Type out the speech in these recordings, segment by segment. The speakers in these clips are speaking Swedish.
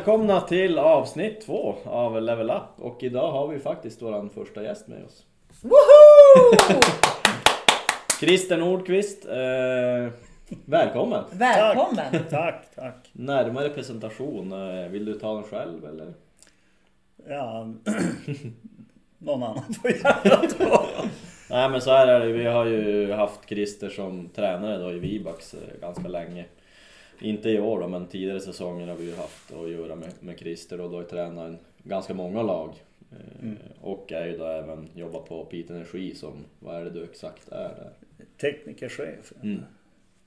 Välkomna till avsnitt två av Level Up och idag har vi faktiskt vår första gäst med oss. Woho! Christer Nordqvist, eh, välkommen! Välkommen! Tack, tack, tack. Närmare presentation, eh, vill du ta den själv eller? Ja, någon annan får göra det. Nej men så här är det, vi har ju haft Christer som tränare då i Vibax eh, ganska länge. Inte i år då, men tidigare säsonger har vi ju haft att göra med, med Christer och då har tränat en, ganska många lag. Eh, Mm. Och är ju då även jobbar på Pite Energi som, vad är det du exakt är där? Teknikerchef. Mm.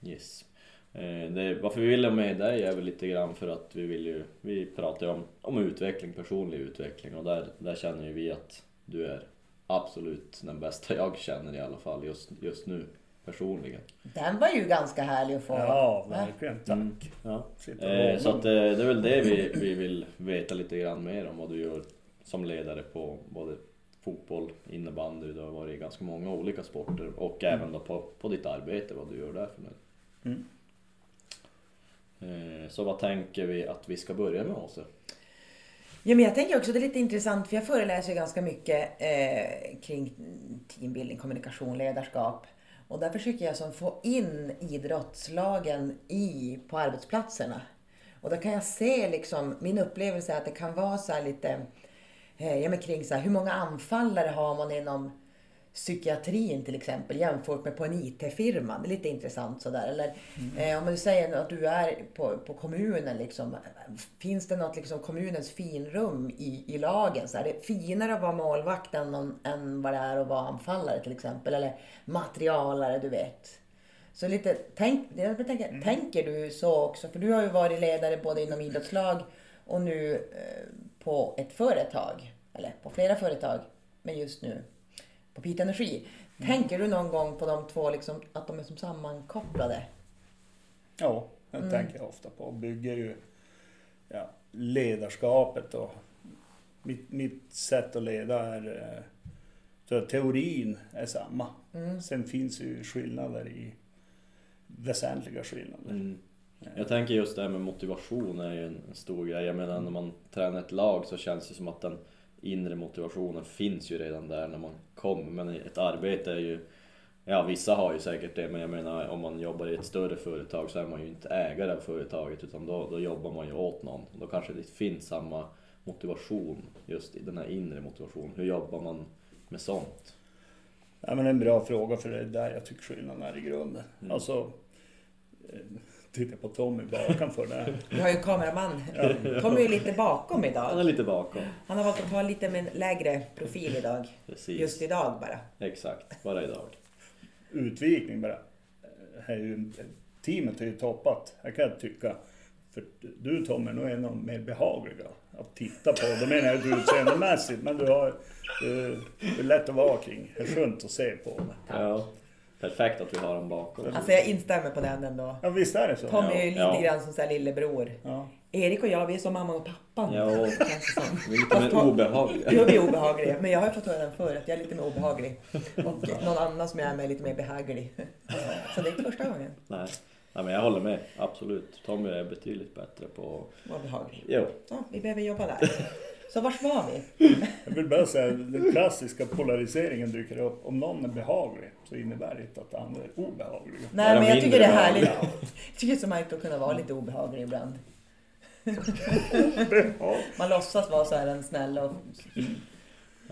Yes. Eh, Det, varför vi ville ha med dig är väl lite grann för att vi vill ju, vi pratar ju om, om utveckling, personlig utveckling och där, där känner ju vi att du är absolut den bästa jag känner i alla fall just, just nu personligen. Den var ju ganska härlig att få. Ja, verkligen. Tack. Mm. Ja. Eh, så att, eh, det är väl det vi, vi vill veta lite grann mer om vad du gör som ledare på både fotboll, innebandy, du har varit i ganska många olika sporter och även då på, på ditt arbete, vad du gör där för något. Mm. Eh, Så vad tänker vi att vi ska börja med Åse? Ja, men jag tänker också det är lite intressant för jag föreläser ganska mycket eh, kring teambuilding, kommunikation, ledarskap. Och där försöker jag som få in idrottslagen i, på arbetsplatserna. Och då kan jag se liksom, min upplevelse är att det kan vara så här lite, eh, ja men kring så här, hur många anfallare har man inom psykiatrin till exempel jämfört med på en IT-firma. Det är lite intressant sådär. Eller eh, om du säger att du är på, på kommunen liksom. Finns det något liksom kommunens finrum i, i lagen? Så är det finare att vara målvakt än, någon, än vad det är att vara anfallare till exempel. Eller materialare, du vet. Så lite, tänk, jag tänker, tänker du så också? För du har ju varit ledare både inom idrottslag och nu eh, på ett företag. Eller på flera företag. Men just nu på Pite Energi. Tänker du någon gång på de två, liksom, att de är som sammankopplade? Ja, det Mm. tänker jag ofta på. Bygger ju ja, ledarskapet och mitt, mitt sätt att leda är eh, så teorin är samma. Mm. Sen finns ju skillnader i väsentliga skillnader. Mm. Jag tänker just det här med motivation är ju en en stor grej. Jag menar när man tränar ett lag så känns det som att den inre motivationen finns ju redan där när man kommer. Men ett arbete är ju, ja vissa har ju säkert det men jag menar om man jobbar i ett större företag så är man ju inte ägare av företaget utan då, då jobbar man ju åt någon. Då kanske det finns samma motivation, just den här inre motivationen. Hur jobbar man med sånt? Ja, men en bra fråga för det är där jag tycker skillnaden är i grunden. Mm. Alltså, eh, titta på Tommy bakanför där. Vi har ju en kameraman. Kommer ju lite bakom Han är idag. lite bakom. Han har valt att ta lite med en lägre profil idag. Precis. Just idag bara. Exakt, bara idag. Utvikning bara. Eh, Är ju, teamet är ju toppat, här kan jag tycka. För du Tommy, nu är en av de mer behagliga att titta på. Då menar jag utseendemässigt, men du har eh, det är lätt att vara kring. Det är skönt att se på. Ja. Perfekt att vi har honom bakom. Alltså jag instämmer på den ändå. Ja, visst är det så? Tommy är ju lite Ja. grann som så här lillebror. Ja. Erik och jag, vi är som mamma och pappa. Ja. Som. Vi är lite mer obehagliga. Jo, vi är obehagliga. Men jag har ju fått höra den förut, att jag är lite mer obehaglig. Och någon annan som jag är med är lite mer behaglig. Så det är inte första gången. Nej. Nej, men jag håller med. Absolut. Tommy är betydligt bättre på... Var behaglig. Jo. Så, vi behöver jobba där. Så vars var vi? Jag vill bara säga den klassiska polariseringen dyker upp. Om någon är behaglig så innebär det inte att andra är obehagliga. Nej, men jag tycker det är härligt. Jag tycker det är så märkligt att kunna vara lite obehaglig ibland. Ja, Man låtsas vara så här en snäll och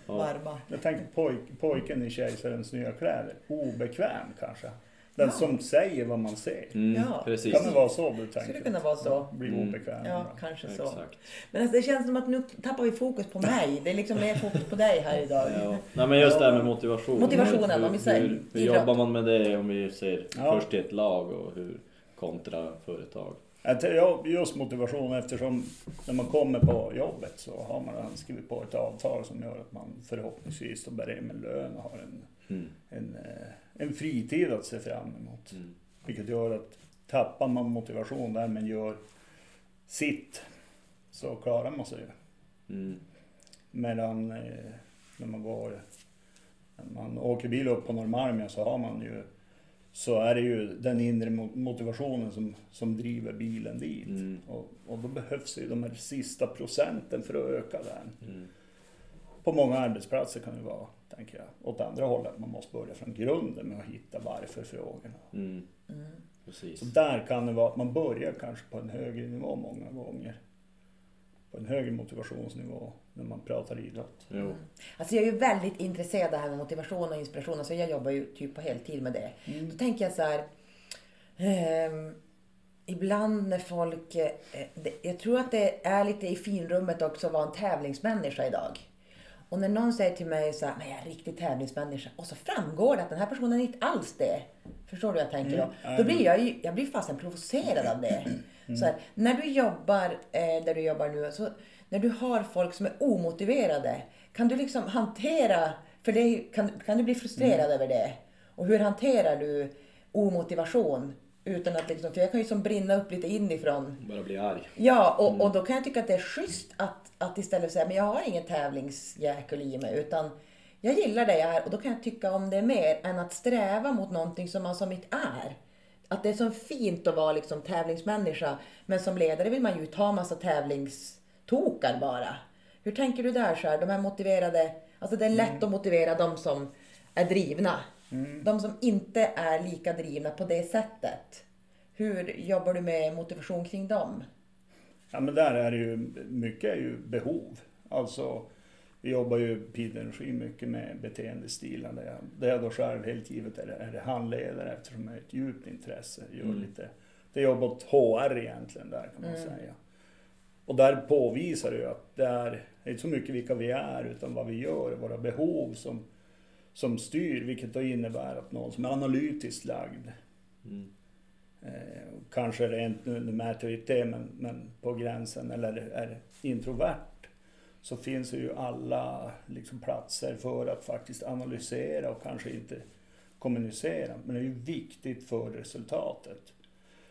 varma. jag tänker pojk, pojken i Kejsarens nya kläder. Obekväm kanske. Den som säger vad man ser. Mm, Ja. Precis. Kan det vara så du tänker? Skulle kunna vara så. Bli Mm. obekväm. Ja, kanske så. Exakt. Men alltså, det känns som att nu tappar vi fokus på mig. Det är liksom mer fokus på dig här idag. Ja. Nej, men just det här med motivation. Motivationen, hur, om vi säger Hur, hur jobbar man med det om vi ser Ja. först i ett lag och hur kontra företag? Ja, just motivation eftersom när man kommer på jobbet så har man skrivit på ett avtal som gör att man förhoppningsvis då börjar med lön och har en, Mm. en, eh, en fritid att se fram emot. Mm. Vilket gör att tappar man motivation där men gör sitt så klarar man sig ju. Mm. Medan eh, när man går, när man åker bil upp på Norrmalmen så har man ju så är det ju den inre mo- motivationen som, som driver bilen dit. Mm. Och, och då behövs ju de här sista procenten för att öka den. Mm. På många arbetsplatser kan det vara, tänker jag, åt andra hållet. Man måste börja från grunden med att hitta varför-frågorna. Mm. Mm. Precis. Så där kan det vara att man börjar kanske på en högre nivå många gånger. På en högre motivationsnivå när man pratar idrott. Jo. Alltså jag är ju väldigt intresserad av det här med motivation och inspiration. Alltså jag jobbar ju typ på heltid med det. Då tänker jag så här. ehm, ibland när folk... Eh, det, jag tror att det är lite i finrummet också att vara en tävlingsmänniska idag. Och när någon säger till mig så här, men jag är en riktig tävlingsmänniska. Och så framgår det att den här personen är inte alls det. Förstår du vad jag tänker då? Då blir jag ju, jag blir fasen provocerad av det. Så här, när du jobbar eh, där du jobbar nu, så när du har folk som är omotiverade, kan du liksom hantera, för det kan, kan du bli frustrerad över det? Och hur hanterar du omotivation? Utan att liksom, för jag kan ju som brinna upp lite inifrån. Bara bli arg. Ja, och, och då kan jag tycka att det är schysst att, att istället säga, men jag har ingen tävlingsjäkel i mig, utan jag gillar det jag är och då kan jag tycka om det mer än att sträva mot någonting som man som inte är. Att det är så fint att vara liksom tävlingsmänniska, men som ledare vill man ju ta massa tävlingstokar bara. Hur tänker du där så här, de här motiverade, alltså det är lätt att motivera de som är drivna. De som inte är lika drivna på det sättet. Hur jobbar du med motivation kring dem? Ja men där är det ju, mycket är ju behov. Alltså, vi jobbar ju på Energi mycket med beteendestilar. Där jag, där jag då själv helt givet är, är handledare eftersom jag har ett djupt intresse. Gör lite, det är jobb åt HR egentligen där kan man säga. Och där påvisar det ju att det är inte så mycket vilka vi är utan vad vi gör, våra behov som, som styr. Vilket då innebär att någon som är analytiskt lagd Mm. Eh, kanske rent, nu, nu mäter vi inte det, men, men på gränsen, eller är introvert, så finns det ju alla liksom, platser för att faktiskt analysera och kanske inte kommunicera. Men det är ju viktigt för resultatet.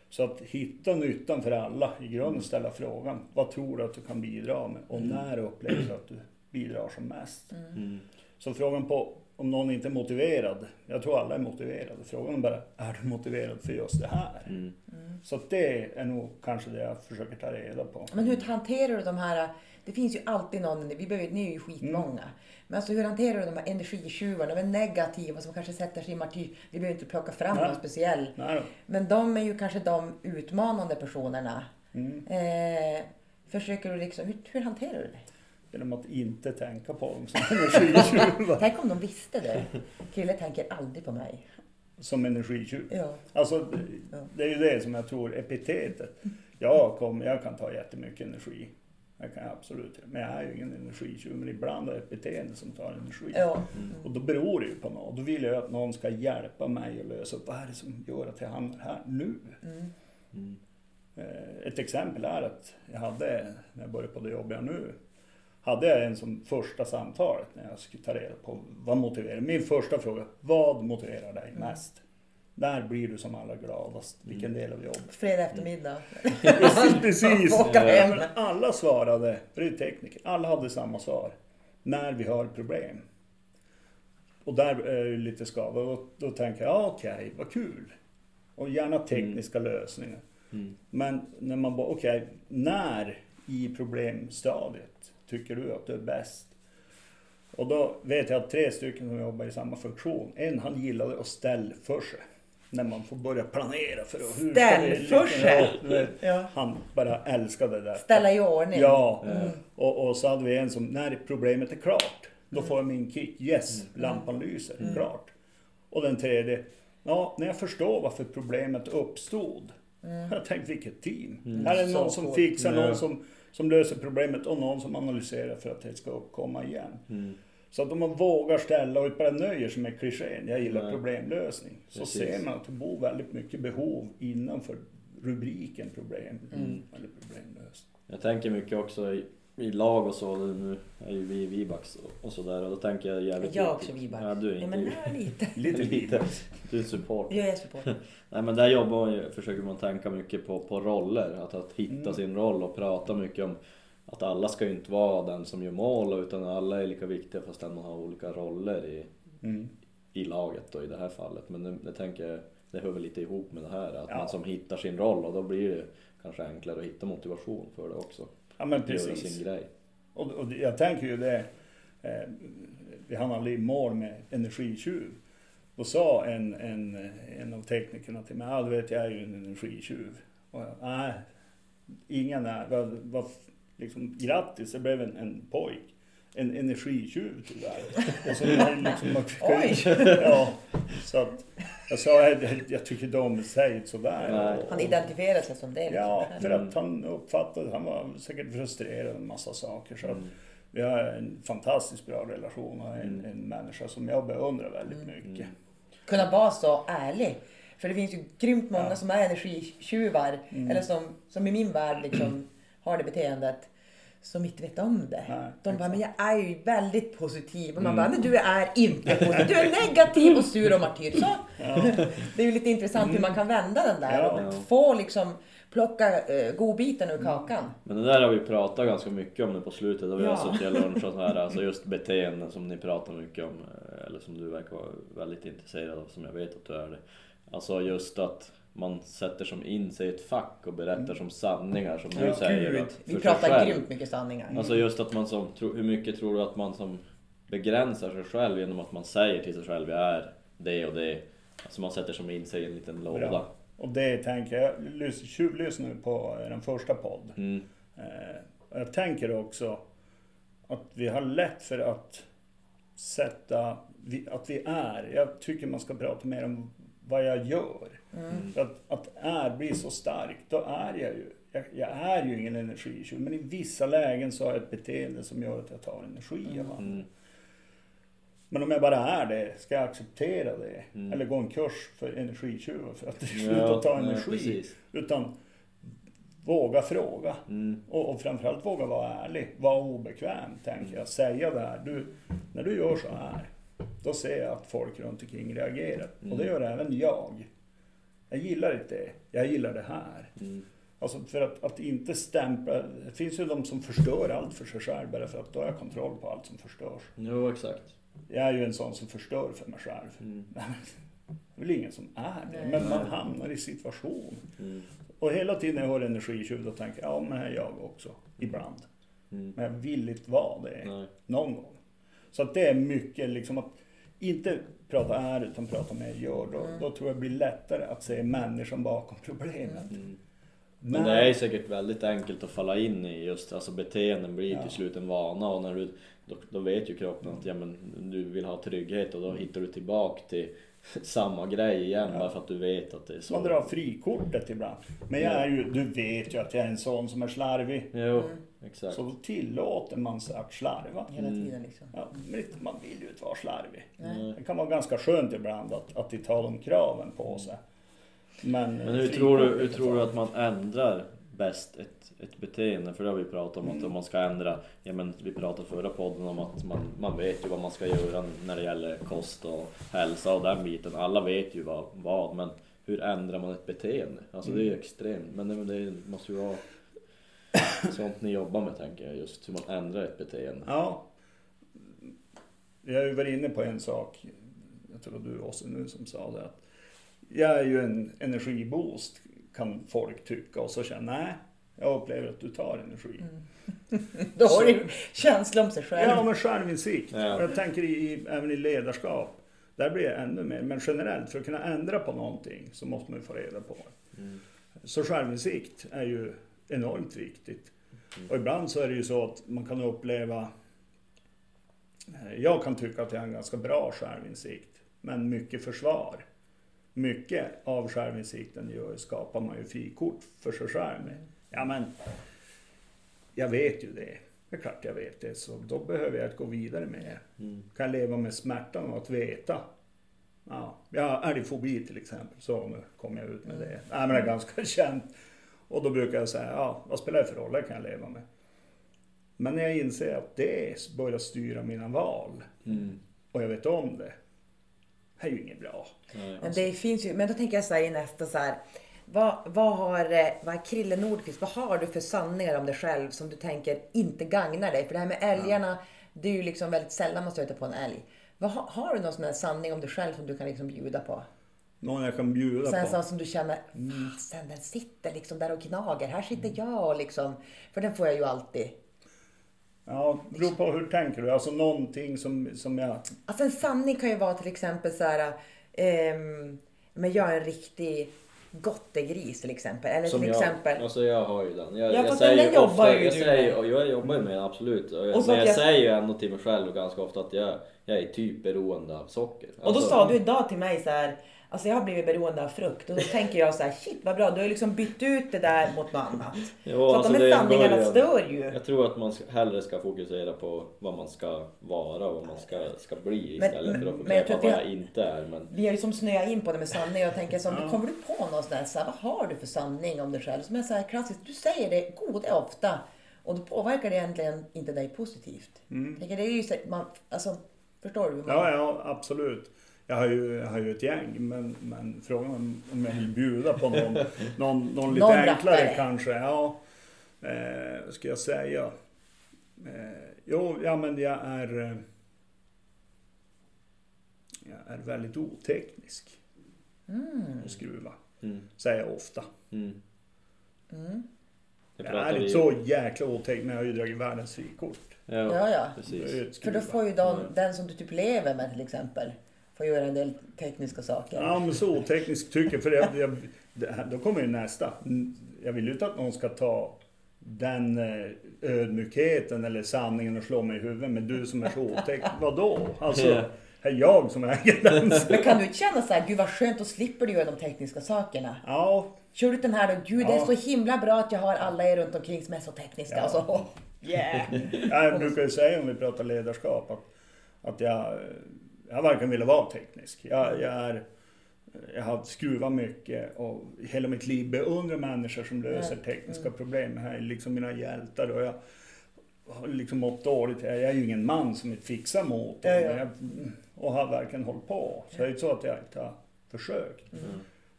Så att hitta nyttan för alla, i grunden ställa frågan, vad tror du att du kan bidra med? Och när upplever du att du bidrar som mest? Mm. Så frågan på om någon inte är motiverad, jag tror alla är motiverade. Frågan är bara, är du motiverad för just det här? Mm. Så att det är nog kanske det jag försöker ta reda på. Men hur hanterar du de här, det finns ju alltid någon, vi behöver, ni är ju skitmånga. Men alltså hur hanterar du de här energitjuvarna, de är negativa som kanske sätter sig i martyr. Vi behöver inte plocka fram Nej. någon speciell. Nej. Men de är ju kanske de utmanande personerna. Mm. Eh, försöker du liksom, hur, hur hanterar du det? Genom att inte tänka på dem som energitjuvar. Tänk om de visste det. Krille tänker aldrig på mig. som energitjuv. Ja. Alltså, det är ju det som jag tror epitetet. Jag, kom, jag kan ta jättemycket energi. Det kan jag absolut. Men jag är ju ingen energitjuv. Men ibland är det ett beteende som tar energi. Ja. Och då beror det ju på något. Då vill jag att någon ska hjälpa mig att lösa upp vad är det som gör att jag hamnar här nu. Mm. Mm. Eh, Ett exempel är att jag hade, när jag började på det jobb jag nu, hade jag en som första samtalet när jag skulle ta reda på vad motiverar. Min första fråga, vad motiverar dig mest? Där blir du som allra gladast. Vilken del av jobbet? Fredag eftermiddag. Precis! Men alla svarade, för det är tekniker, alla hade samma svar. När vi har problem. Och där är det lite skava. Och då tänker jag, ja, okej, vad kul. Och gärna tekniska lösningar. Mm. Men när man bara, okej, när i problemstadiet tycker du att du är bäst? Och då vet jag att tre stycken som jobbar i samma funktion, en han gillade att ställa för sig. När man får börja planera för att, hur ska Ställ vi för lyckas? sig? Ja. Han bara älskade det. Ställa i ordning. Ja, och, och så hade vi en som, när problemet är klart, då får jag min kick. Yes, lampan lyser, klart. Och den tredje, ja, när jag förstår varför problemet uppstod. Jag tänkte, vilket team. Här är någon som fixar, någon som, som löser problemet och någon som analyserar för att det ska uppkomma igen. Mm. Så att om man vågar ställa och inte bara nöjer sig med klichén, jag gillar Nej. problemlösning. Så Precis. ser man att det bor väldigt mycket behov innanför rubriken problem. Eller problemlösning. Jag tänker mycket också i, lag och så, nu är ju vi Vibax och, och sådär och då tänker jag jävligt Jag är också Vibax. Ja, du är Ja, inte men ja, lite. Lite lite. Du är support. Jag är support. Nej men där jobbar man ju, försöker man tänka mycket på, på roller, att, att hitta Mm. sin roll och prata mycket om att alla ska ju inte vara den som gör mål utan alla är lika viktiga fast man har olika roller i, Mm. i laget då i det här fallet. Men det, det tänker jag det hör väl lite ihop med det här. Att Ja. man som hittar sin roll och då blir det kanske enklare att hitta motivation för det också. Ja men Göra precis. sin grej. Och, och jag tänker ju det, eh, vi hann aldrig i mål med energitjuv. Då sa en, en, en av teknikerna till mig, ja du vet jag är ju en energitjuv. Och jag, nej, ingen är, vad, vad, liksom, grattis det blev en, en pojk. En energitjuv tyvärr. Och så liksom, man fick ja, så att jag sa, jag, jag tycker inte om säg sådär. Nej. Och- Han identifierar sig som det. Liksom. Ja, för att han uppfattade, han var säkert frustrerad en massa saker. Så att vi har en fantastiskt bra relation och en, en människa som jag beundrar väldigt mycket. Kunna vara så ärlig. För det finns ju grymt många Ja. som är energitjuvar. Eller som, som i min värld liksom har det beteendet. Som inte vet om det. Nej, De bara, exakt. men jag är ju väldigt positiv. Och man bara, men du är inte positiv. Du är negativ och sur och martyr. Så. Det är ju lite intressant hur man kan vända den där. Ja. Och få liksom plocka uh, godbiten ur kakan. Men det där har vi pratat ganska mycket om nu på slutet. Och vi har Ja. suttit och lunchat och så här. Alltså just beteenden som ni pratar mycket om. eh, Eller som du verkar vara väldigt intresserad av. Som jag vet att du är det. Alltså just att man sätter som in sig i ett fack och berättar som sanningar som du Ja, säger. gud. Vi pratar grymt mycket sanningar. Alltså just att man som, hur mycket tror du att man som begränsar sig själv genom att man säger till sig själv jag är det och det. Alltså man sätter som in sig i en liten låda. Bra. Och det tänker jag, tjuvlyssnar nu på den första podd. Mm. Eh, jag tänker också att vi har lätt för att sätta, att vi är. Jag tycker man ska prata mer om vad jag gör. För att, att är blir så starkt, då är jag ju. Jag, jag är ju ingen energitjuv, men i vissa lägen så har jag ett beteende som gör att jag tar energi av andra. Mm. Men om jag bara är det, ska jag acceptera det? Eller gå en kurs för energitjuvar för att sluta ta nej, energi? precis. Utan våga fråga. Mm. Och, och framförallt våga vara ärlig. Vara obekväm, tänker jag. Säga det här. Du, när du gör så här, då ser jag att folk runt omkring reagerar. Och det gör även jag. Jag gillar inte det. Jag gillar det här. Mm. Alltså för att, att inte stämpla. Det finns ju de som förstör allt för sig själv bara för att då har jag kontroll på allt som förstörs. Jo exakt. Jag är ju en sån som förstör för mig själv. Mm. Det är väl ingen som är det, Nej. men man hamnar i situation. Mm. Och hela tiden när jag har energitjuv då tänker jag, ja men här är jag också. Ibland. Mm. Men jag vill inte vara det. Nej. Någon gång. Så att det är mycket liksom att inte prata är utan prata mer gör. Då, då tror jag det blir lättare att se människan bakom problemet. Mm. Men det är säkert väldigt enkelt att falla in i just alltså beteenden blir Ja. till slut en vana och när du, då, då vet ju kroppen att ja, men, du vill ha trygghet och då hittar du tillbaka till samma grej igen Ja. bara för att du vet att det är så. Man drar frikortet ibland. Men jag Ja. är ju, du vet ju att jag är en sån som är slarvig. Jo, exakt. Så då tillåter man sig att slarva. Hela Mm. tiden liksom. Ja, men man vill ju inte vara slarvig. Nej. Det kan vara ganska skönt ibland att, att inte ha de kraven på sig. Men, Men hur tror, du, hur tror du att man ändrar bäst ett, ett beteende? För det har vi pratat om att om man ska ändra, ja men vi pratade förra podden om att man, man vet ju vad man ska göra när det gäller kost och hälsa och den biten. Alla vet ju vad, vad men hur ändrar man ett beteende? Alltså det är ju extremt, men det, det måste ju vara sånt ni jobbar med tänker jag, just hur man ändrar ett beteende. Ja. Vi har ju varit inne på en sak, jag tror du också nu som sa det, att jag är ju en energiboost kan folk tycka och så känna, nej, jag upplever att du tar energi. Då har du känsla om sig själv. Ja, men självinsikt. Ja. Och Jag tänker i, i, även i ledarskap. Där blir det ännu mer. Men generellt, för att kunna ändra på någonting så måste man ju få reda på det. Mm. Så självinsikt är ju enormt viktigt. Och ibland så är det ju så att man kan uppleva... eh, Jag kan tycka att jag har en ganska bra självinsikt. Men mycket försvar. Mycket av självinsikten gör, skapar man ju frikort för sig själv. Ja men, jag vet ju det. Det är klart jag vet det, så då behöver jag inte gå vidare med det. Mm. Kan leva med smärtan av att veta. Ja, jag har älgfobi till exempel, så nu kommer jag ut med det. Nej, men det är ganska känt. Och då brukar jag säga, ja, vad spelar det för roll, det kan jag leva med. Men när jag inser att det börjar styra mina val Mm. och jag vet om det är ju inget bra. Nej. Men det finns ju, men då tänker jag så här i nästa så här. Vad, vad har, eh, vad är Krille Nordqvist, vad har du för sanningar om dig själv som du tänker inte gagnar dig? För det här med älgarna, det är ju liksom väldigt sällan man stöter på en älg. Vad, har- du någon sån här sanning om dig själv som du kan liksom bjuda på? Någon jag kan bjuda Sån på. sak som du känner, fasen den sitter liksom där och gnager. Här sitter jag och liksom. För den får jag ju alltid. Ja, beror på hur tänker du? Alltså någonting som, som jag... Alltså en sanning kan ju vara till exempel så här. ehm, men jag är en riktig gottegris till exempel. Eller Som till jag, exempel. alltså jag har ju den. Jag, Ja, jag fast säger ju ofta, ju jag du säger, och jag jobbar ju med den absolut. Och jag, Och men jag, jag- säger ju ändå till mig själv ganska ofta att jag, jag är typ beroende av socker. Och då Alltså, sa du idag till mig så här. Alltså jag har blivit beroende av frukt och då tänker jag så här, shit vad bra, du har ju liksom bytt ut det där mot något annat. Ja, så att alltså de här sanningarna stör ju. Jag tror att man hellre ska fokusera på vad man ska vara och vad man ska, ska bli Men- istället men- för att fokusera på vad vi jag inte är. Men Vi har ju som snöat in på det med sanning och jag tänker som, Ja. kommer du på någon sån där, så här, vad har du för sanning om dig själv? Som är så här klassiskt, du säger det goda ofta och då påverkar det egentligen inte dig positivt. Jag tänker, det är ju så, man, alltså, förstår du? Man, Ja, ja, absolut. Jag har ju, jag har ju ett gäng, men, men frågan om, om jag vill bjuda på någon, någon, någon lite Någon enklare rappare. kanske. Ja, eh, vad ska jag säga? Eh, jo, ja men jag är... eh, Jag är väldigt oteknisk. Att skruva. Mm. Säger jag ofta. mm. Jag Jag är inte så jäkla oteknisk, men jag har ju dragit världens frikort. Ja, Ja, ja. precis. Är För då får ju de, den som du typ lever med till exempel, får göra en del tekniska saker. Ja, men så oteknisk tycker jag. För jag, jag, det då kommer ju nästa. Jag vill ju inte att någon ska ta den eh, ödmjukheten eller sanningen och slå mig i huvudet. Men du som är så otäck, vadå? Alltså, Ja. är jag som äger den? Men kan du inte känna så här, gud vad skönt, då slipper du göra de tekniska sakerna. Ja, Kör du den här då, gud det är Ja. så himla bra att jag har alla er runt omkring som är så tekniska. Ja. Och så, oh, yeah. jag brukar ju säga om vi pratar ledarskap att, att jag, jag varken ville vara teknisk. Jag, jag, är, jag har skruvat mycket och hela mitt liv beundrar människor som löser tekniska problem. Det här är liksom mina hjältar och jag har liksom mått dåligt. Jag är ju ingen man som inte fixar motorn. Ja, ja. Jag, och har verkligen hållit på. Så det är inte så att jag inte har försökt.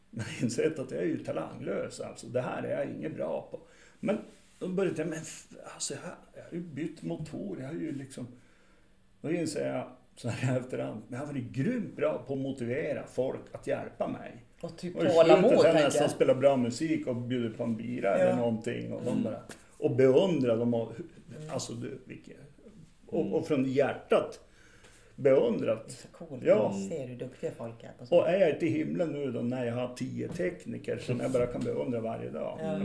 Men insett att jag är ju talanglös alltså. Det här är jag inget bra på. Men då började jag, men alltså jag, har- jag har ju bytt motor. Jag har ju liksom... Då inser jag så här efterhand, men jag har varit grymt bra på att motivera folk att hjälpa mig. Och typ tålamod har jag tänker nästan jag. spelat bra musik och bjudit på en bira Ja. eller någonting. Och, de bara, och beundrar dem. Och, alltså du, vilket, och, och från hjärtat beundrat. Coolt. Ja. Ser hur duktiga folk är på. Och är jag inte i himlen nu då när jag har tio tekniker som jag bara kan beundra varje dag. Ja.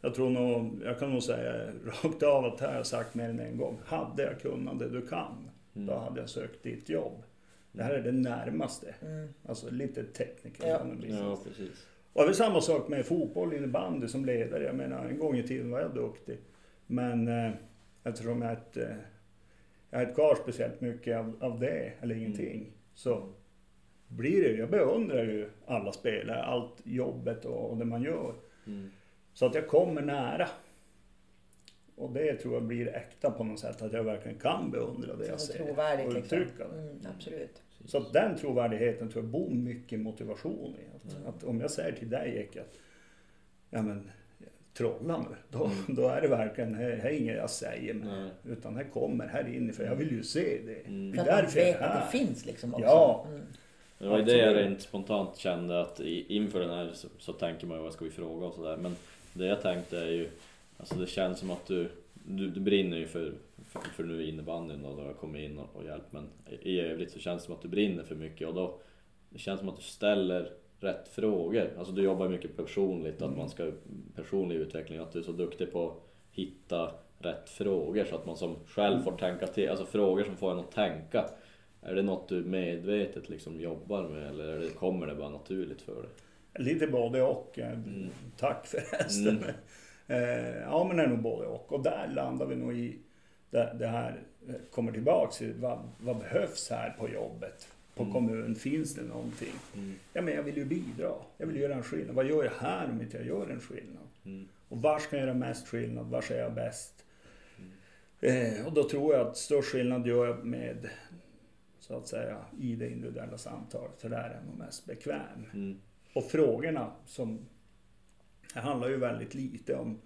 Jag tror nog, jag kan nog säga rakt av att här har jag sagt mer än en gång. Hade jag kunnat det du kan, då hade jag sökt ditt jobb. Det här är det närmaste. Alltså lite tekniker Ja. Ja, precis. Och det är samma sak med fotboll, innebandy som ledare. Jag menar, en gång i tiden var jag duktig. Men eh, eftersom jag inte eh, jag inte kvar speciellt mycket av, av det, eller ingenting, så blir det ju, jag beundrar ju alla spelare, allt jobbet och, och det man gör. Mm. Så att jag kommer nära. Och det tror jag blir äkta på något sätt, att jag verkligen kan beundra det jag Så ser. trovärdigt och liksom. uttrycka det. Mm, absolut. Så att den trovärdigheten tror jag bor mycket motivation i. Att, Mm. att om jag säger till dig Eke att ja men trolla nu, då, Mm. då är det verkligen, här, här är inget jag säger med, Nej. utan här kommer här inne för jag vill ju se det. Mm. Det För är att man därför jag är vet att det här. finns liksom också. Ja. Mm. Det var ju det jag rent spontant kände att inför den här så, så tänker man ju vad ska vi fråga och sådär. Men det jag tänkte är ju, alltså det känns som att du, du, du brinner ju för, för, för nu innebandyn och då har kommit in och, och hjälpt. Men i, övrigt så känns det som att du brinner för mycket och då, det känns som att du ställer rätt frågor. Alltså du jobbar mycket personligt, att man ska personlig utveckling, att du är så duktig på att hitta rätt frågor så att man som själv får tänka till, alltså frågor som får en att tänka. Är det något du medvetet liksom jobbar med eller är det, kommer det bara naturligt för dig? Lite både och. eh, Tack förresten. Eh, ja men det är nog både och. Och där landar vi nog i det, det här, eh, kommer tillbaks till vad, vad behövs här på jobbet? På kommun, finns det någonting? Ja men jag vill ju bidra. Jag vill göra en skillnad. Vad gör jag här om inte jag gör en skillnad? Mm. Och var ska jag göra mest skillnad? Var är jag bäst? Eh, och då tror jag att störst skillnad gör jag med så att säga i det individuella samtalet. För där är nog mest bekväm. Mm. Och frågorna som det handlar ju väldigt lite om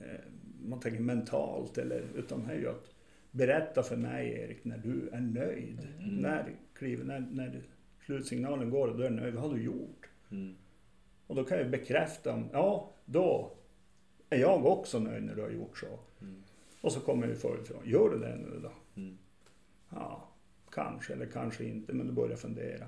eh, man tänker mentalt eller utan det är ju att berätta för mig Erik när du är nöjd. När, kliver, när, när slutsignalen går och du är nöjd, vad har du gjort? Mm. Och då kan jag bekräfta, ja då är jag också nöjd när du har gjort så. Mm. Och så kommer vi förifrån, gör du det nu då? Mm. Ja, kanske eller kanske inte, men du börjar fundera.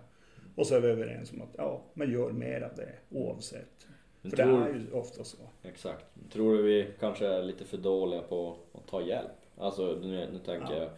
Och så är vi överens om att ja, men gör mer av det oavsett. Men För det är ju ofta så. Exakt. Tror du vi kanske är lite för dåliga på att ta hjälp? Alltså nu, nu tänker Ja. jag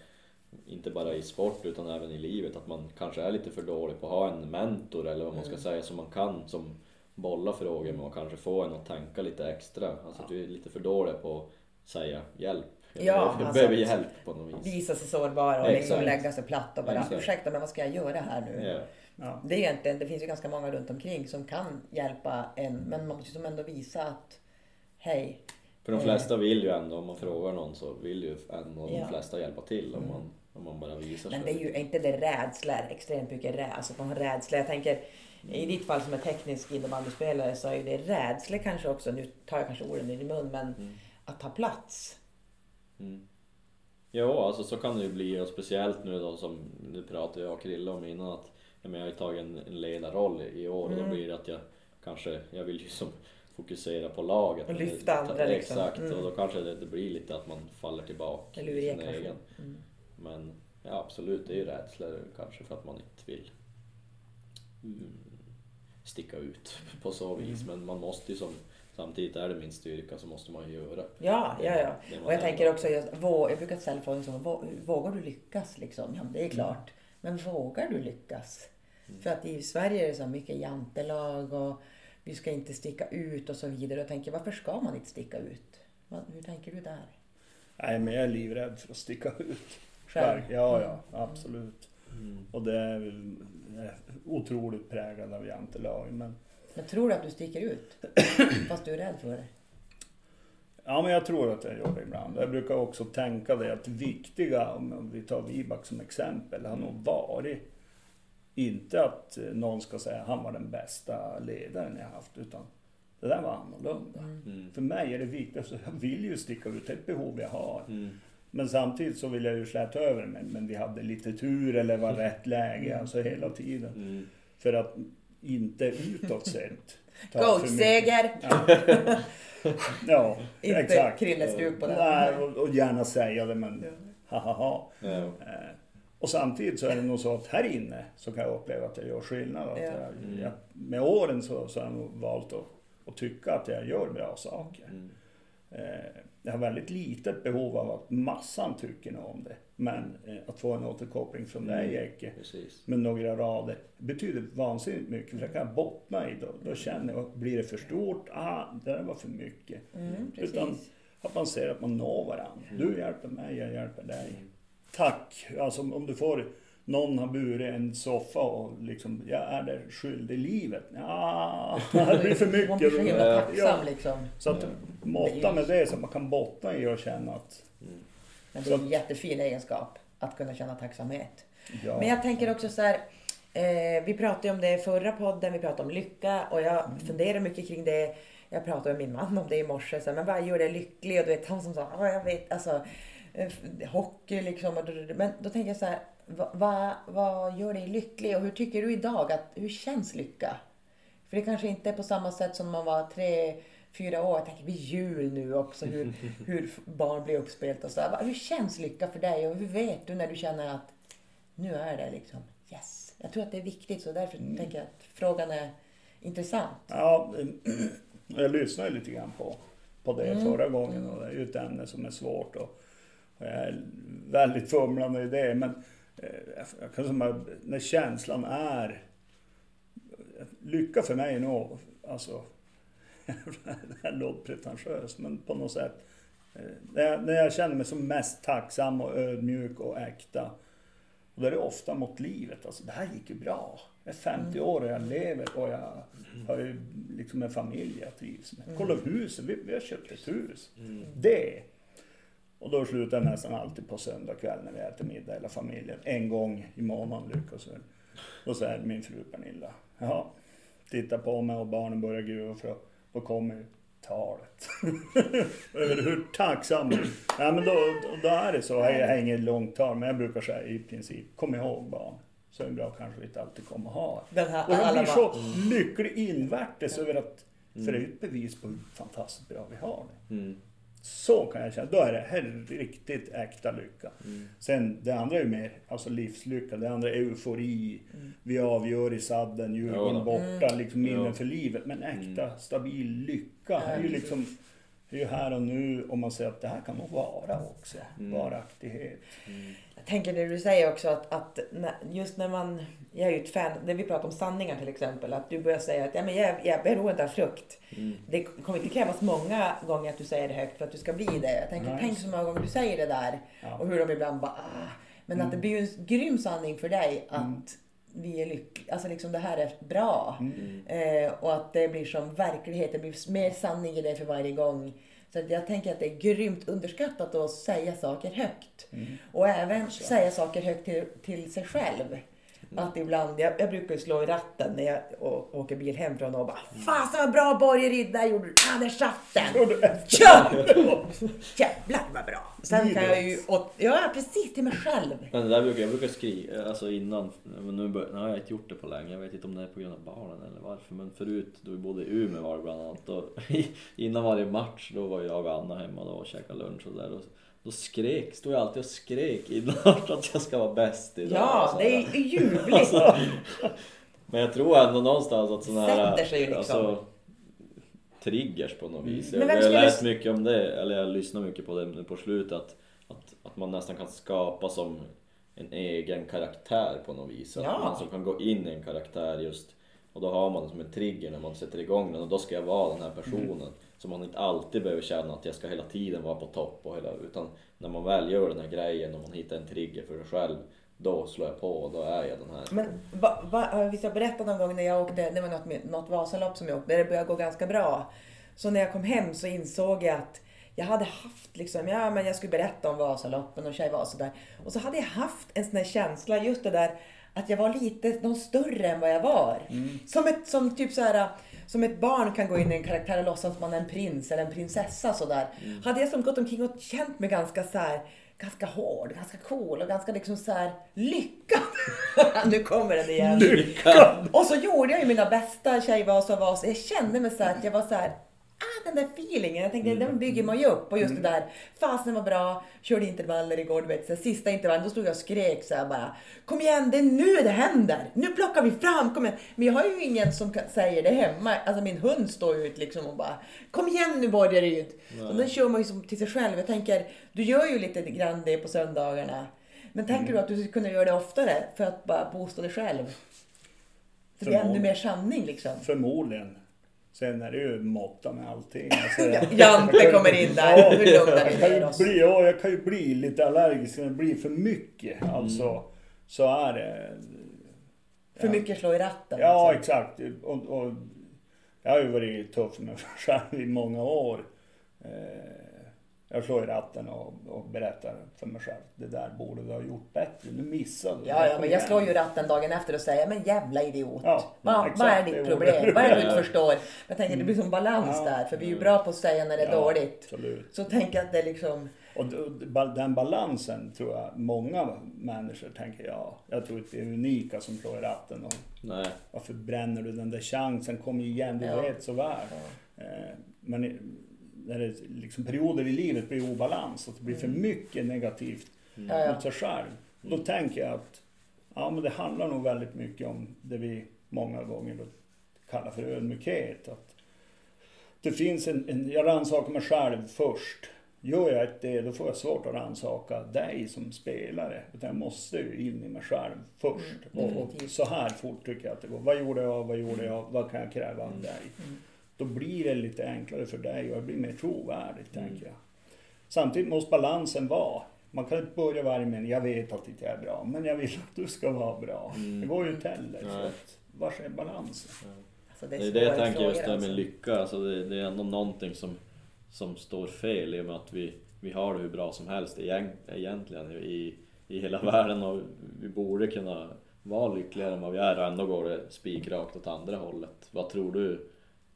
inte bara i sport utan även i livet att man kanske är lite för dålig på att ha en mentor eller vad man ska säga som man kan som bolla frågor med och kanske få en att tänka lite extra. Alltså att vi är lite för dåliga på att säga hjälp. Jag Ja, behöver, alltså behöver hjälp på något vis. Visa sig sårbara och liksom lägga sig platt och bara Exakt. ursäkta men vad ska jag göra här nu? Ja. Ja. Det är egentligen, det finns ju ganska många runt omkring som kan hjälpa en men man måste ju som ändå visa att hej, För de flesta vill ju ändå, om man frågar någon så vill ju ändå de Ja. flesta hjälpa till om man, om man bara visar Men sig. det är ju är inte det rädsla, extremt mycket rädsla, alltså man har rädsla. Jag tänker i ditt fall som är teknisk innebandyspelare så är ju det rädsla kanske också, nu tar jag kanske orden i din mun, men att ta plats. Mm. Ja, alltså så kan det ju bli och speciellt nu då som nu pratade jag och Krille om innan att jag har ju tagit en, en ledarroll i år och då blir det att jag kanske, jag vill ju som fokusera på laget. Och lyfta andra, liksom. Exakt, Mm. och då kanske det, det blir lite att man faller tillbaka i sin egen. Mm. Men ja, absolut, det är ju rädsla kanske för att man inte vill mm, sticka ut på så vis. Mm. Men man måste ju som, samtidigt är det min styrka så måste man ju göra. Ja, ja, ja. Och jag tänker också, vå- jag brukar ställa frågan så, vå- vågar du lyckas liksom? Ja, det är klart. Men vågar du lyckas? För att i Sverige är det så mycket jantelag och vi ska inte sticka ut och så vidare. Jag tänker, varför ska man inte sticka ut? Hur tänker du där? Nej, men jag är livrädd för att sticka ut. Själv? Ja, ja, absolut. Mm. Och det är otroligt präglad av jantelag. Men, Men tror du att du sticker ut? Fast du är rädd för det? ja, men jag tror att jag gör det ibland. Jag brukar också tänka det att det viktiga, om vi tar Vibak som exempel, har nog varit inte att eh, någon ska säga att han var den bästa ledaren jag haft, utan det där var annorlunda. Mm. För mig är det viktigt, alltså, jag vill ju sticka ut, det är ett behov jag har. Mm. Men samtidigt så vill jag ju släta över mig, men vi hade lite tur eller var rätt läge, alltså hela tiden. Mm. För att inte utåt sett. ta för mycket- Coachseger! Ja, Inte exakt. krillestrup på den. Nej, och, och gärna säga det men ha ha ha. Och samtidigt så är det nog så att här inne så kan jag uppleva att jag gör skillnad. Att Ja. jag, jag, med åren så, så har jag nog valt att, att tycka att jag gör bra saker. Mm. Eh, Jag har väldigt litet behov av att massan tycker något om det. Men eh, att få en återkoppling från dig Mm. Ecke med några rader betyder vansinnigt mycket. För jag kan bottna i då. Då känner jag, blir det för stort? Ah, det där var för mycket. Mm, Utan att man ser att man når varandra. Du hjälper mig, jag hjälper dig. Mm. Tack! Alltså om du får någon har burit en soffa och liksom, jag är där skyldig livet. Ja, det blir för Man blir så mycket. himla tacksam liksom. så att måtta med det så man kan bottna i och känna att Men det är en jättefin egenskap att kunna känna tacksamhet. ja, Men jag tänker också så här. Eh, vi pratade om det i förra podden, vi pratade om lycka och jag funderar mycket kring det. Jag pratade med min man om det i morse. Så här, men vad gör dig lycklig? Och du vet, han som sa, "Ja, jag vet, alltså hockey liksom. Men då tänker jag så här, vad, vad, gör dig lycklig? Och hur tycker du idag att, hur känns lycka? För det kanske inte är på samma sätt som man var tre, fyra år. Jag tänker vid jul nu också, hur, hur barn blir uppspelt och så. här. Hur känns lycka för dig och hur vet du när du känner att nu är det liksom yes. Jag tror att det är viktigt så därför tänker jag att frågan är intressant. Ja, jag lyssnade lite grann på, på det förra gången och det är ju ett ämne som är svårt och jag är väldigt fumlande i det. Men eh, jag kan säga, när känslan är... Lycka för mig nog, alltså, det låter pretentiöst men på något sätt. eh, När jag, när jag känner mig som mest tacksam och ödmjuk och äkta. Och då är det ofta mot livet. Alltså, det här gick ju bra. Jag är 50 år och jag lever och jag har ju liksom en familj jag trivs med. Kolla huset, vi, vi har köpt ett hus. Det. Och då slutar jag nästan alltid på söndag kväll när vi äter middag hela familjen. En gång i månaden lyckas vi. Då säger min fru Pernilla, ja, titta på mig och barnen börjar gruva för då- kommer talet. Över hur tacksam ja, men då, då, är det så. Jag har inget långt tal, men jag brukar säga i princip, kom ihåg barn. så är det bra kanske vi inte alltid kommer ha. Den här, Och jag blir så lycklig invärtes över att, för det är ju ett bevis på hur fantastiskt bra vi har det. Mm. Så kan jag känna, då är det här riktigt äkta lycka. Sen det andra är ju mer alltså livslycka, det andra är eufori. Vi avgör i sadden, Djurgården borta, liksom minnen Ja. för livet. Men äkta, stabil lycka är ju liksom det är ju här och nu och man säger att det här kan nog vara också. Varaktighet. Jag tänker det du säger också att, att just när man, jag är ju ett fan, när vi pratar om sanningar till exempel, att du börjar säga att ja, men jag, jag är beroende av frukt. Det kommer inte krävas många gånger att du säger det högt för att du ska bli det. Jag tänker, Nej. tänk så många gånger du säger det där Ja. och hur de ibland bara ah. Men att det blir ju en grym sanning för dig att vi är lyckliga, alltså liksom det här är bra. Eh, och att det blir som verklighet, det blir mer sanning i det för varje gång. Så jag tänker att det är grymt underskattat att säga saker högt. Och även säga saker högt till, till sig själv. Att ibland, jag, jag brukar slå i ratten när jag å, åker bil hem från och bara Fasen vad bra Borgeryd, där gjorde du, ah där satt den! Kör! Jävlar vad bra! Sen kan jag ju, åt, ja precis till mig själv. Men det där brukar jag brukar skriva, alltså innan, men nu, bör, nu har jag inte gjort det på länge. Jag vet inte om det är på grund av barnen eller varför. Men förut, då vi bodde i Umeå var det bland annat. Då, innan varje match, då var jag och Anna hemma då och käkade lunch och där. Då skrek, stod jag alltid och skrek innan att jag ska vara bäst idag. Ja, så det är ljuvligt. Men jag tror ändå någonstans att sådana här... Sätter sig ju liksom. Alltså, triggers på något vis. Men Jag, har läst mycket om det, eller jag lyssnar mycket på det nu på slutet. Att, att, att man nästan kan skapa som en egen karaktär på något vis. Att Ja. man som kan gå in i en karaktär just. Och då har man som en trigger när man sätter igång den och då ska jag vara den här personen. Så man inte alltid behöver känna att jag ska hela tiden vara på topp. Och hela, utan när man väl gör den här grejen och man hittar en trigger för sig själv. Då slår jag på och då är jag den här. Men va, va, visst jag berättade någon gång när jag åkte, det var något, något Vasalopp som jag åkte, där det började gå ganska bra. Så när jag kom hem så insåg jag att jag hade haft liksom, ja men jag skulle berätta om Vasaloppen och Tjejvasa där. Och så hade jag haft en sån här känsla, just det där att jag var lite någon större än vad jag var. Som ett, som typ så här, som ett barn kan gå in i en karaktär och låtsas man är en prins eller en prinsessa sådär. Hade jag som gått omkring och känt mig ganska så här ganska hård, ganska cool och ganska liksom så här lyckad. nu kommer den igen. Lyckad! Och så gjorde jag ju mina bästa tjejvas och vas. Jag kände mig så här att jag var så här, ah den där feelingen. Jag tänkte den bygger man ju upp. Och just det där, fasen var bra. Körde intervaller igår, du vet. Så sista intervallen, då stod jag och skrek så här bara. Kom igen, det är nu det händer. Nu plockar vi fram, kom igen. Men jag har ju ingen som säger det hemma. Alltså min hund står ju ut liksom och bara. Kom igen nu Borgaryd. Och den kör man ju som till sig själv. Jag tänker, du gör ju lite grann det på söndagarna. Men tänker du att du skulle kunna göra det oftare för att bara boosta dig själv? För det blir ännu mer sanning liksom. Förmodligen. Sen är det ju måtta med allting. Alltså, Jante kommer in där. Hur lugnar vi jag kan ner ju oss? bli, ja, jag kan ju bli lite allergisk när det blir för mycket. Mm. Alltså, så är det. För mycket slå i ratten. Ja, liksom. exakt. Och, och jag har ju varit tuff med mig själv i många år. Eh, jag slår i ratten och, och berättar för mig själv. Det där borde du ha gjort bättre. Nu missade du. Ja, ja, men jag igen. slår ju ratten dagen efter och säger men jävla idiot. Ja, vad, exakt, vad är ditt problem? Vad är det du inte förstår? Jag tänker det blir som balans Ja. där, för vi är ju bra på att säga när det är Ja, dåligt. Absolut. Så tänker jag att det är liksom... Och den balansen tror jag många människor tänker, ja, jag tror inte vi är unika som slår i ratten. Och Nej. varför bränner du den där chansen? Kom ju igen, du Ja. vet så väl. Eh, Men när det liksom perioder i livet blir obalans, att det blir för mycket negativt ja. mot sig själv. Då tänker jag att ja, men det handlar nog väldigt mycket om det vi många gånger då kallar för ödmjukhet. Att det finns en, en, jag rannsakar mig själv först. Gör jag inte det, då får jag svårt att rannsaka dig som spelare. Utan jag måste ju in i mig själv först. Mm, och, och så här fort tycker jag att det går. Vad gjorde jag, vad gjorde jag, vad kan jag kräva Mm. av dig? Då blir det lite enklare för dig och det blir mer trovärdigt, Mm. tänker jag. Samtidigt måste balansen vara. Man kan inte börja varje mening, jag vet att inte jag är bra, men jag vill att du ska vara bra. Det går ju inte heller. Så att, vars är balansen? Alltså, Det det är det jag tänker just det här med alltså. lycka. Alltså det, det är ändå någonting som, som står fel i och med att vi, vi har det hur bra som helst egent- egentligen i, i hela världen och vi borde kunna vara lyckligare än vad vi är och ändå går det spikrakt åt andra hållet. Vad tror du?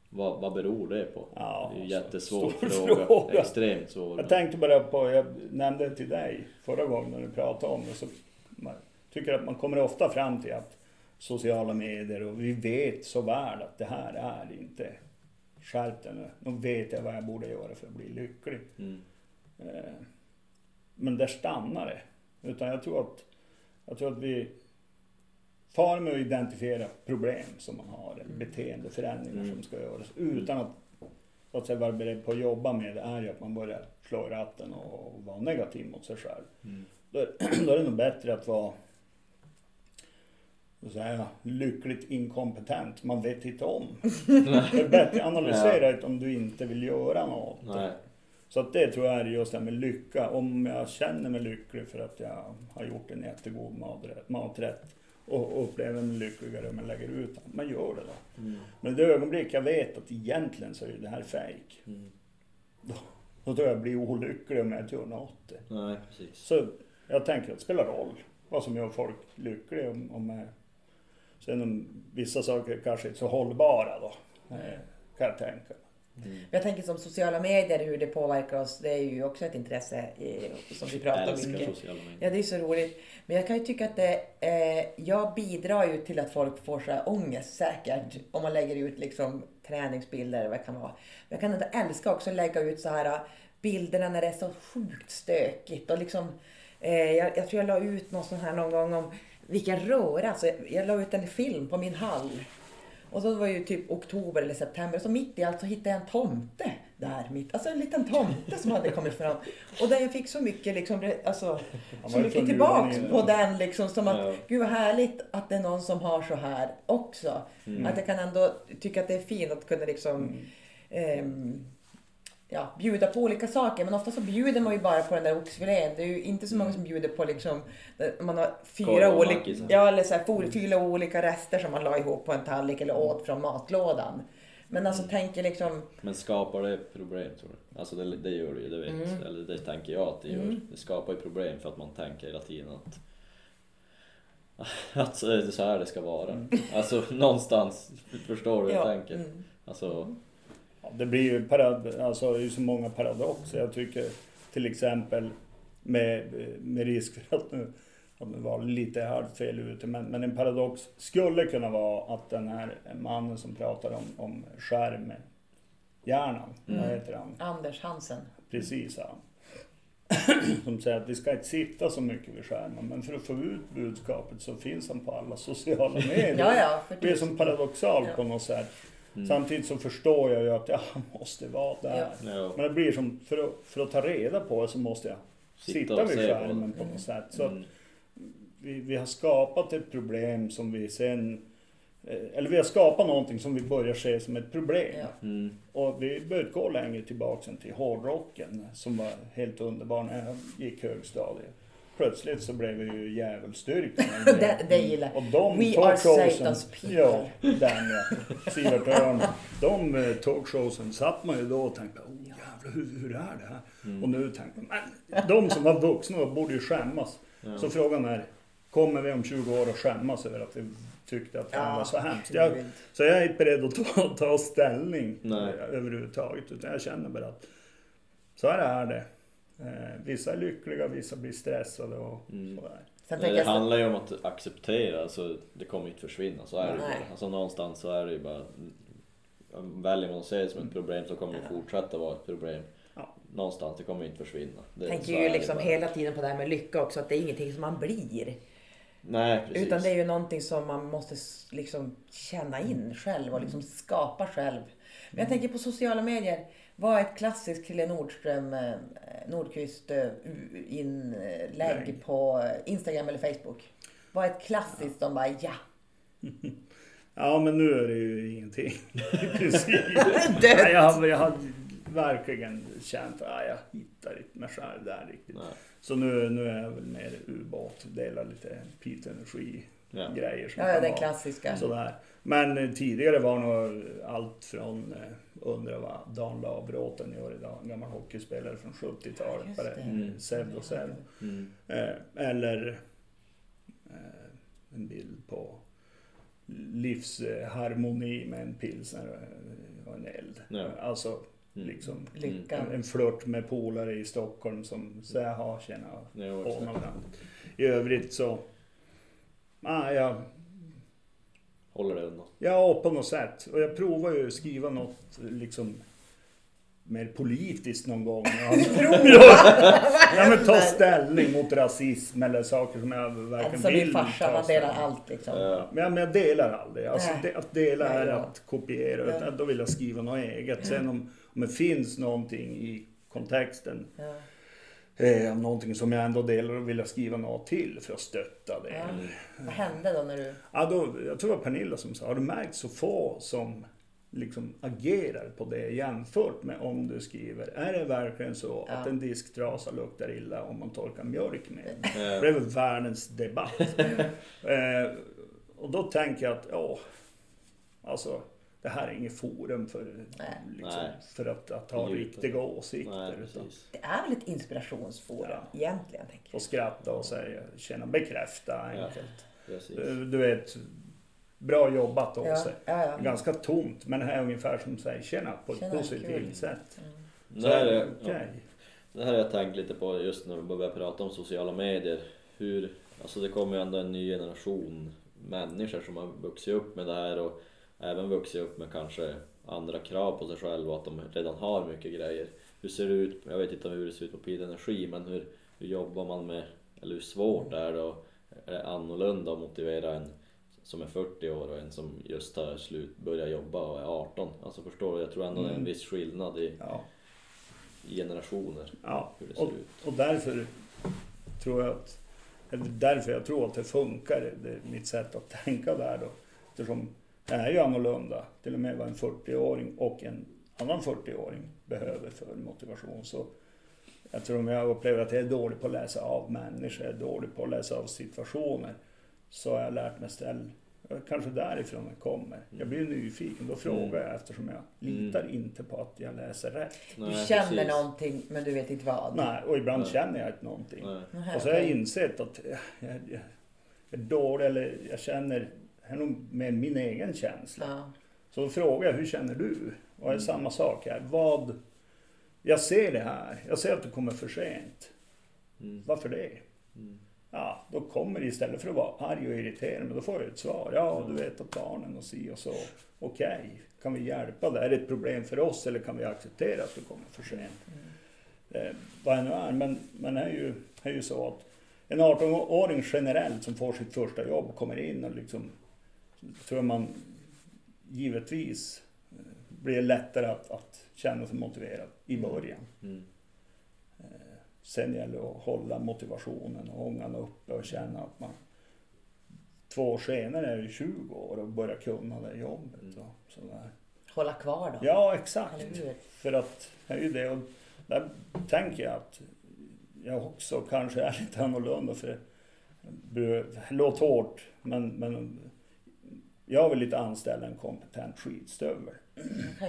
Vad, vad beror det på? Ja, det är en jättesvår fråga. fråga. Extremt svår. Jag tänkte bara på, jag nämnde det till dig förra gången när du pratade om det. Så, tycker att man kommer ofta fram till att sociala medier och vi vet så väl att det här är inte skärp dig nu. Nu vet jag vad jag borde göra för att bli lycklig. Mm. Eh, Men där stannar det. Utan jag tror att, jag tror att vi far med att identifiera problem som man har, eller beteendeförändringar Mm. som ska göras, utan att, så att säga, vara beredd på att jobba med det, är ju att man börjar slå i ratten och vara negativ mot sig själv. Mm. Då, då är det nog bättre att vara så säga, lyckligt inkompetent. Man vet inte om. Det är bättre att analysera det om du inte vill göra något. Nej. Så att det tror jag är just det här med lycka. Om jag känner mig lycklig för att jag har gjort en jättegod maträtt, maträtt och upplever mig lyckligare om jag lägger ut den. Man gör det då. Mm. Men i det ögonblick jag vet att egentligen så är det här fejk. Mm. Då, då tror jag jag blir olycklig om jag inte gör något. Nej, precis. Så jag tänker att det spelar roll vad som gör folk lyckliga. Om, om jag, sen om vissa saker kanske inte är så hållbara då. eh, Kan jag tänka. Mm. Jag tänker som sociala medier, hur det påverkar oss, det är ju också ett intresse i, som vi pratar mycket. sociala medier. Ja, det är så roligt. Men jag kan ju tycka att det, eh, jag bidrar ju till att folk får så här ångest säkert. Om man lägger ut liksom träningsbilder eller vad det kan vara. Men jag kan ändå älska också att lägga ut så här eh, bilderna när det är så sjukt stökigt. Och liksom, eh, jag, jag tror jag la ut någon sån här någon gång om vilken röra. Alltså, jag, jag la ut en film på min hall. Och så var det ju typ oktober eller september. Så mitt i allt så hittade jag en tomte där. Mitt, alltså en liten tomte som hade kommit fram. Och där jag fick så mycket liksom, alltså, så mycket tillbaks på den liksom. Som att, Ja. gud vad härligt att det är någon som har så här också. Mm. Att jag kan ändå tycka att det är fint att kunna liksom ehm, ja, bjuda på olika saker. Men ofta så bjuder man ju bara på den där oxfilén. Det är ju inte så många som bjuder på liksom, där man har fyra olika, ja, eller så här, for- fyra olika rester som man la ihop på en tallrik eller åt från matlådan. Men alltså tänker liksom, Men skapar det problem tror du? Alltså det, det gör det ju, det vet Mm. Eller det tänker jag att det gör. Det skapar ju problem för att man tänker hela tiden att att det är så här det ska vara. Alltså någonstans, förstår du hur jag ja. tänker? Mm. Alltså, Ja, det blir ju parad, alltså, det är så många paradoxer. Jag tycker till exempel med, med risk för att nu, var lite halvt fel ute, men, men en paradox skulle kunna vara att den här mannen som pratar om, om skärmhjärnan, vad heter han? Anders Hansen. Precis han. Som säger att vi ska inte sitta så mycket vid skärmen, men för att få ut budskapet så finns han på alla sociala medier. Ja, ja. Det är som paradoxalt Ja. på något sätt. Mm. Samtidigt så förstår jag ju att jag måste vara där. Ja. Men det blir som, för att, för att ta reda på det så måste jag Sitta sitta, vid på skärmen det. på något sätt. Så Mm. vi, vi har skapat ett problem som vi sen, eh, eller vi har skapat någonting som vi börjar se som ett problem. Ja. Mm. Och vi behöver gå längre tillbaka än till hårdrocken som var helt underbar när jag gick högstadiet. Plötsligt så blev vi ju djävulsdyrkan. det, det gillar Och de We are Satan's people. ja, den ja, Sivert Öhrn. De eh, talkshowsen satt man ju då och tänkte, oh jävlar hur, hur är det här? Mm. Och nu tänker man, men de som var vuxna borde ju skämmas. Ja. Så frågan är, kommer vi om 20 år att skämmas över att vi tyckte att det här Ja, var så hemskt? Jag, så jag är inte beredd att ta, ta ställning Nej. eh, överhuvudtaget. Utan jag känner bara att så här är det. Eh, vissa är lyckliga, vissa blir stressade och Mm. sådär. Sen det handlar ju om att acceptera, alltså, det kommer inte försvinna, så är det ju bara. Alltså någonstans så är det ju bara... Väljer man att se det som ett problem så kommer det fortsätta vara ett problem. Ja. Någonstans, det kommer inte försvinna. Det, tänker ju liksom bara. hela tiden på det här med lycka också, att det är ingenting som man blir. Nej, precis. Utan det är ju någonting som man måste liksom känna in själv och liksom skapa själv. Men jag tänker på sociala medier. Vad är ett klassiskt Krille Nordström, eh, Nordqvist eh, inlägg Nej. på Instagram eller Facebook? Vad är ett klassiskt som bara ja, Ja, men nu är det ju ingenting. Dött. Nej, jag, har, jag har verkligen känt att jag hittar inte mig själv där riktigt. Nej. Så nu, nu är jag väl mer ubåt, delar lite Piteå Energi Ja. grejer som ja, ja den klassiska. sådär. Men eh, tidigare var nog allt från, eh, undrar vad Dan Labråten gör idag, en gammal hockeyspelare från 70-talet. Just Bara det. Mm. Sävd och Sävd. Mm. Eh, eller en bild på livsharmoni med en pilsner och en eld. Ja. Alltså Mm. liksom Lyckan. en, en flört med polare i Stockholm som säger ha tjena annat. I övrigt så ah, jag, Håller det undan. ja, på något sätt. Och jag provar ju att skriva något liksom mer politiskt någon gång. Ja, men ta ställning mot rasism eller saker som jag verkligen Alltså vill min farsa, ta man delar allt liksom. Ja. Men, jag- men jag delar aldrig. Alltså, det, att dela Nej, är ja. att kopiera. Ja. Då vill jag skriva något eget. Sen om, om det finns någonting i kontexten, Ja. Eh, någonting som jag ändå delar, då vill jag skriva något till för att stötta det. Ja. Vad hände då när du... Ja, då, jag tror det var Pernilla som sa, har du märkt så få som liksom agerar på det jämfört med om du skriver, är det verkligen så Ja. att en disktrasa luktar illa om man torkar mjölk med den? Det är väl världens debatt. eh, och då tänker jag att, ja, alltså det här är inget forum för, liksom, för att, att ha riktiga åsikter. Nej. Det är väl ett inspirationsforum Ja. egentligen, tänker få skratta och säga, känna, bekräfta Ja. enkelt. precis. Du, du vet, bra jobbat jag. av Ja, sig. ja, ja. Ganska tomt, men det här är ungefär som säger tjena på ett Tjena, positivt kul. sätt. Det här, är, okej. det här har jag tänkt lite på just när vi börjar prata om sociala medier. Hur, alltså det kommer ju ändå en ny generation människor som har vuxit upp med det här och även vuxit upp med kanske andra krav på sig själva och att de redan har mycket grejer. Hur ser det ut, jag vet inte hur det ser ut på Pid Energi, men hur, hur jobbar man med, eller hur svårt är det och är det annorlunda att motivera en som är 40 år och en som just har slut, börjat jobba och är 18? Alltså förstår du? Jag tror ändå det är en Mm. viss skillnad i, Ja, i generationer. ja. Hur det ser Och, ut. och därför tror jag att eller därför jag tror att det funkar, det mitt sätt att tänka där då. Eftersom det är ju annorlunda, till och med vad en 40-åring och en annan 40-åring behöver för motivation. Så jag tror om jag upplever att jag är dålig på att läsa av människor, jag är dålig på att läsa av situationer, så har jag lärt mig ställa Kanske därifrån det kommer. Jag blir nyfiken, då frågar jag eftersom jag litar inte på att jag läser rätt. Du känner precis. någonting, men du vet inte vad. Nej, och ibland Nej. känner jag inte någonting. Nej. Och så har jag insett att jag, jag, jag är dålig, eller jag känner, är nog mer min egen känsla. Ja. Så då frågar jag, hur känner du? Och det är samma sak här. Vad, jag ser det här, jag ser att du kommer för sent. Mm. Varför det? Mm. Ja, då kommer det istället för att vara arg och irriterad, men då får jag ett svar. Ja, du vet att barnen och si och så. Okej, kan vi hjälpa dig? Är det ett problem för oss eller kan vi acceptera att du kommer för sent? Eh, vad det nu är, men, men det är ju, är ju så att en 18-åring generellt som får sitt första jobb kommer in och liksom, tror man givetvis eh, blir lättare att, att känna sig motiverad i början. Mm. Sen gäller det att hålla motivationen och ångan uppe och känna att man två år senare är ju 20 år och börjar kunna det jobbet. Mm. Och sådär. Hålla kvar då. Ja, exakt. För att det är ju det. Och där tänker jag att jag också kanske är lite annorlunda. För det låter hårt, men, men jag vill inte anställa en kompetent skitstövel.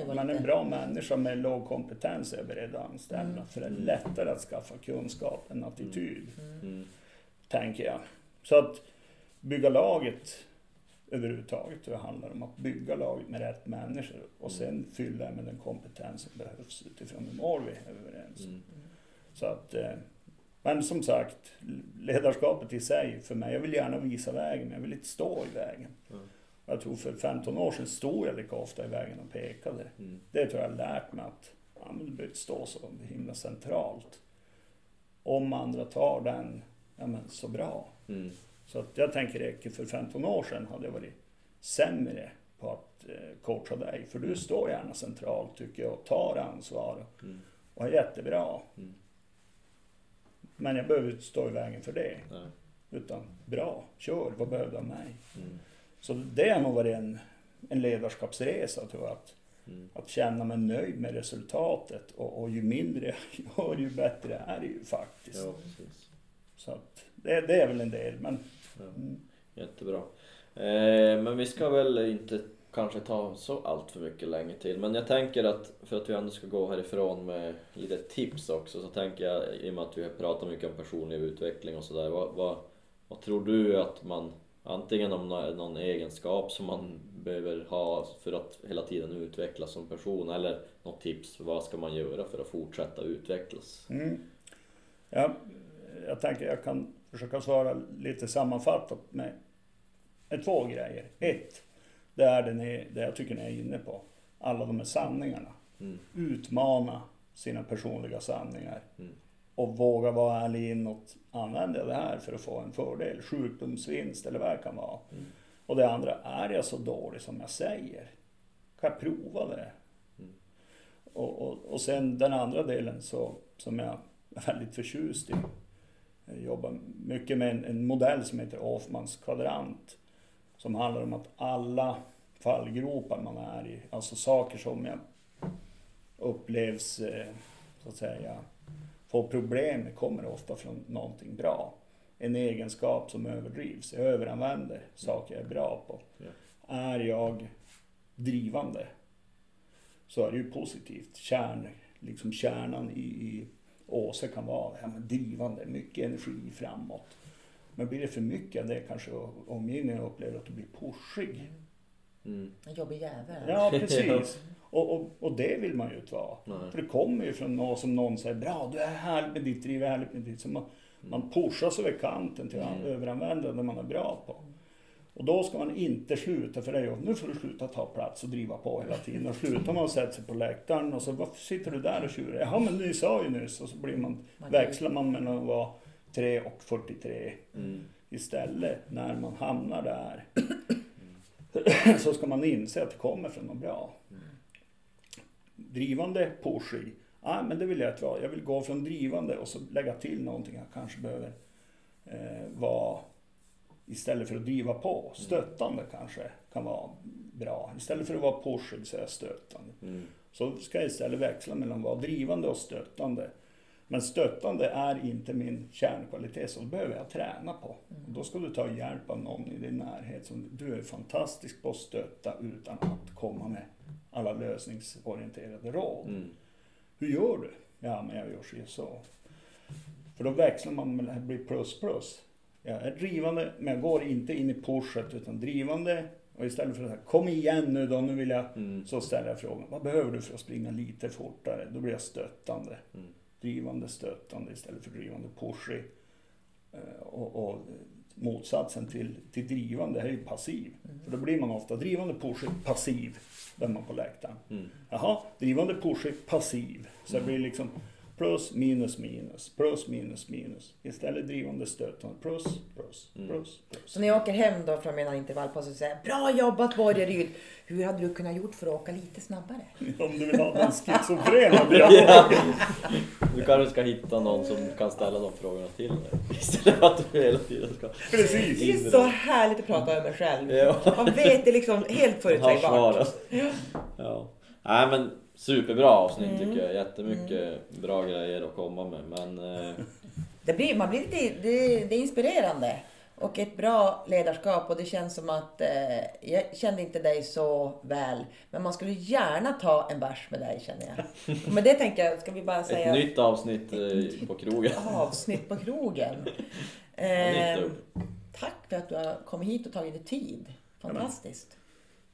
Men en bra människa med låg kompetens är jag beredd att anställa. Mm. För det är lättare att skaffa kunskap än attityd, Mm. tänker jag. Så att bygga laget överhuvudtaget, det handlar om att bygga laget med rätt människor och sen fylla det med den kompetens som behövs utifrån de mål vi är överens om. Mm. Så att, eh, men som sagt, ledarskapet i sig för mig, jag vill gärna visa vägen, men jag vill inte stå i vägen. Mm. Jag tror för 15 år sedan stod jag lika ofta i vägen och pekade. Mm. Det tror jag har lärt mig att ja, men du behöver inte stå så himla centralt. Om andra tar den, ja men så bra. Mm. Så att jag tänker det, för 15 år sedan hade jag varit sämre på att eh, coacha dig. För du står gärna centralt tycker jag och tar ansvar Mm. och är jättebra. Mm. Men jag behöver inte stå i vägen för det. Nej. Utan bra, kör, vad behöver du av mig? Mm. Så det har nog varit en, en ledarskapsresa tror jag. Att, Mm. att känna mig nöjd med resultatet och, och ju mindre jag gör ju bättre är det ju faktiskt. Ja. Så att det, det är väl en del men Ja. mm, Jättebra. Eh, men vi ska väl inte kanske ta så allt för mycket längre till. Men jag tänker att för att vi ändå ska gå härifrån med lite tips också så tänker jag i och med att vi har pratat mycket om personlig utveckling och sådär. Vad, vad, vad tror du att man antingen om nå- någon egenskap som man behöver ha för att hela tiden utvecklas som person eller något tips vad ska man göra för att fortsätta utvecklas? mm. Ja, jag tänker jag kan försöka svara lite sammanfattat med är två grejer. Ett, det är det, ni, det jag tycker ni är inne på. Alla de här sanningarna. Mm. Utmana sina personliga sanningar. Mm. Och våga vara ärlig inåt. Använder jag det här för att få en fördel? Sjukdomsvinst eller vad det kan vara. Mm. Och det andra, är jag så dålig som jag säger? Kan jag prova det? Mm. Och, och, och sen den andra delen så, som jag är väldigt förtjust i. Jag jobbar mycket med en, en modell som heter Hoffmans kvadrant. Som handlar om att alla fallgropar man är i, alltså saker som jag upplevs, eh, så att säga, får problem kommer ofta från någonting bra. En egenskap som överdrivs. Jag överanvänder saker jag är bra på. Ja. Är jag drivande så är det ju positivt. Kärn, liksom kärnan i, i Åse kan vara ja, drivande, mycket energi framåt. Men blir det för mycket av det kanske omgivningen upplever att du blir pushig. Mm. En jobbig jävel. Ja, precis. Och, och, och det vill man ju inte vara. Nej. För det kommer ju från någon som någon säger bra, du är härlig med ditt driv, härligt med ditt. Så man, man pushas över kanten till att Mm. överanvända det man är bra på. Och då ska man inte sluta för det ju, nu får du sluta ta plats och driva på hela tiden. Och slutar man sätter sig på läktaren och så varför sitter du där och tjurar? Jaha men ni sa ju nyss och så blir man, Man- växlar man mellan att vara 3 och 43 Mm. istället när man hamnar där så ska man inse att det kommer från något bra. Drivande, pushig. Nej, men det vill jag inte vara. Jag vill gå från drivande och så lägga till någonting jag kanske behöver eh, vara istället för att driva på. Stöttande kanske kan vara bra. Istället för att vara pushig så är jag stöttande. Mm. Så ska jag istället växla mellan att vara drivande och stöttande. Men stöttande är inte min kärnkvalitet, så det behöver jag träna på. Och då ska du ta hjälp av någon i din närhet som du är fantastisk på att stötta utan att komma med alla lösningsorienterade råd. Mm. Hur gör du? Ja, men jag gör så så. För då växlar man med det blir plus plus. Jag är drivande, men jag går inte in i pushet utan drivande. Och istället för att säga kom igen nu då, nu vill jag Mm. så ställer jag frågan, vad behöver du för att springa lite fortare? Då blir jag stöttande. Mm. Drivande, stöttande istället för drivande, pushig. Eh, Och, och motsatsen till, till drivande är ju passiv. För då blir man ofta drivande, pushig, passiv. Där man på läktaren. Mm. Jaha, drivande, pushig, passiv. Så det blir liksom plus, minus, minus, plus, minus, minus. Istället drivande, stöttande, plus, plus, Mm. plus, plus. Så när jag åker hem då från mina intervallpass och säger Bra jobbat Borgeryd! Hur hade du kunnat gjort för att åka lite snabbare? Om du vill ha den schizofrena Ja. dialogen. Du kanske ska hitta någon som kan ställa de frågorna till dig. Istället för att du hela tiden ska... Precis. Det är så härligt att prata med mig själv. Ja. Man vet det liksom helt Man har förutsägbart. svaret. Ja. Nej men superbra avsnitt Mm. tycker jag. Jättemycket bra grejer att komma med. Men eh, Det blir, man blir det, det är inspirerande. Och ett bra ledarskap och det känns som att eh, jag kände inte dig så väl. Men man skulle gärna ta en bärs med dig känner jag. Och med det tänker jag, ska vi bara ett säga nytt avsnitt eh, på krogen. avsnitt på krogen. Eh, tack för att du har kommit hit och tagit dig tid. Fantastiskt.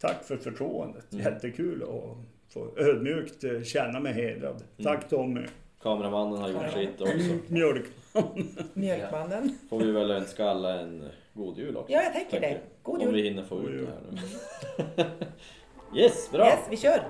Tack för förtroendet. Mm. Jättekul att få ödmjukt eh, känna mig hedrad. Tack Tommy. Kameramannen har gjort sitt också. Mjölk. Mjölkmannen. Får vi väl önska alla en god jul också. Ja, jag tänker det. God Om vi jul. hinner få ut jul. det här nu. yes, bra! Yes, vi kör.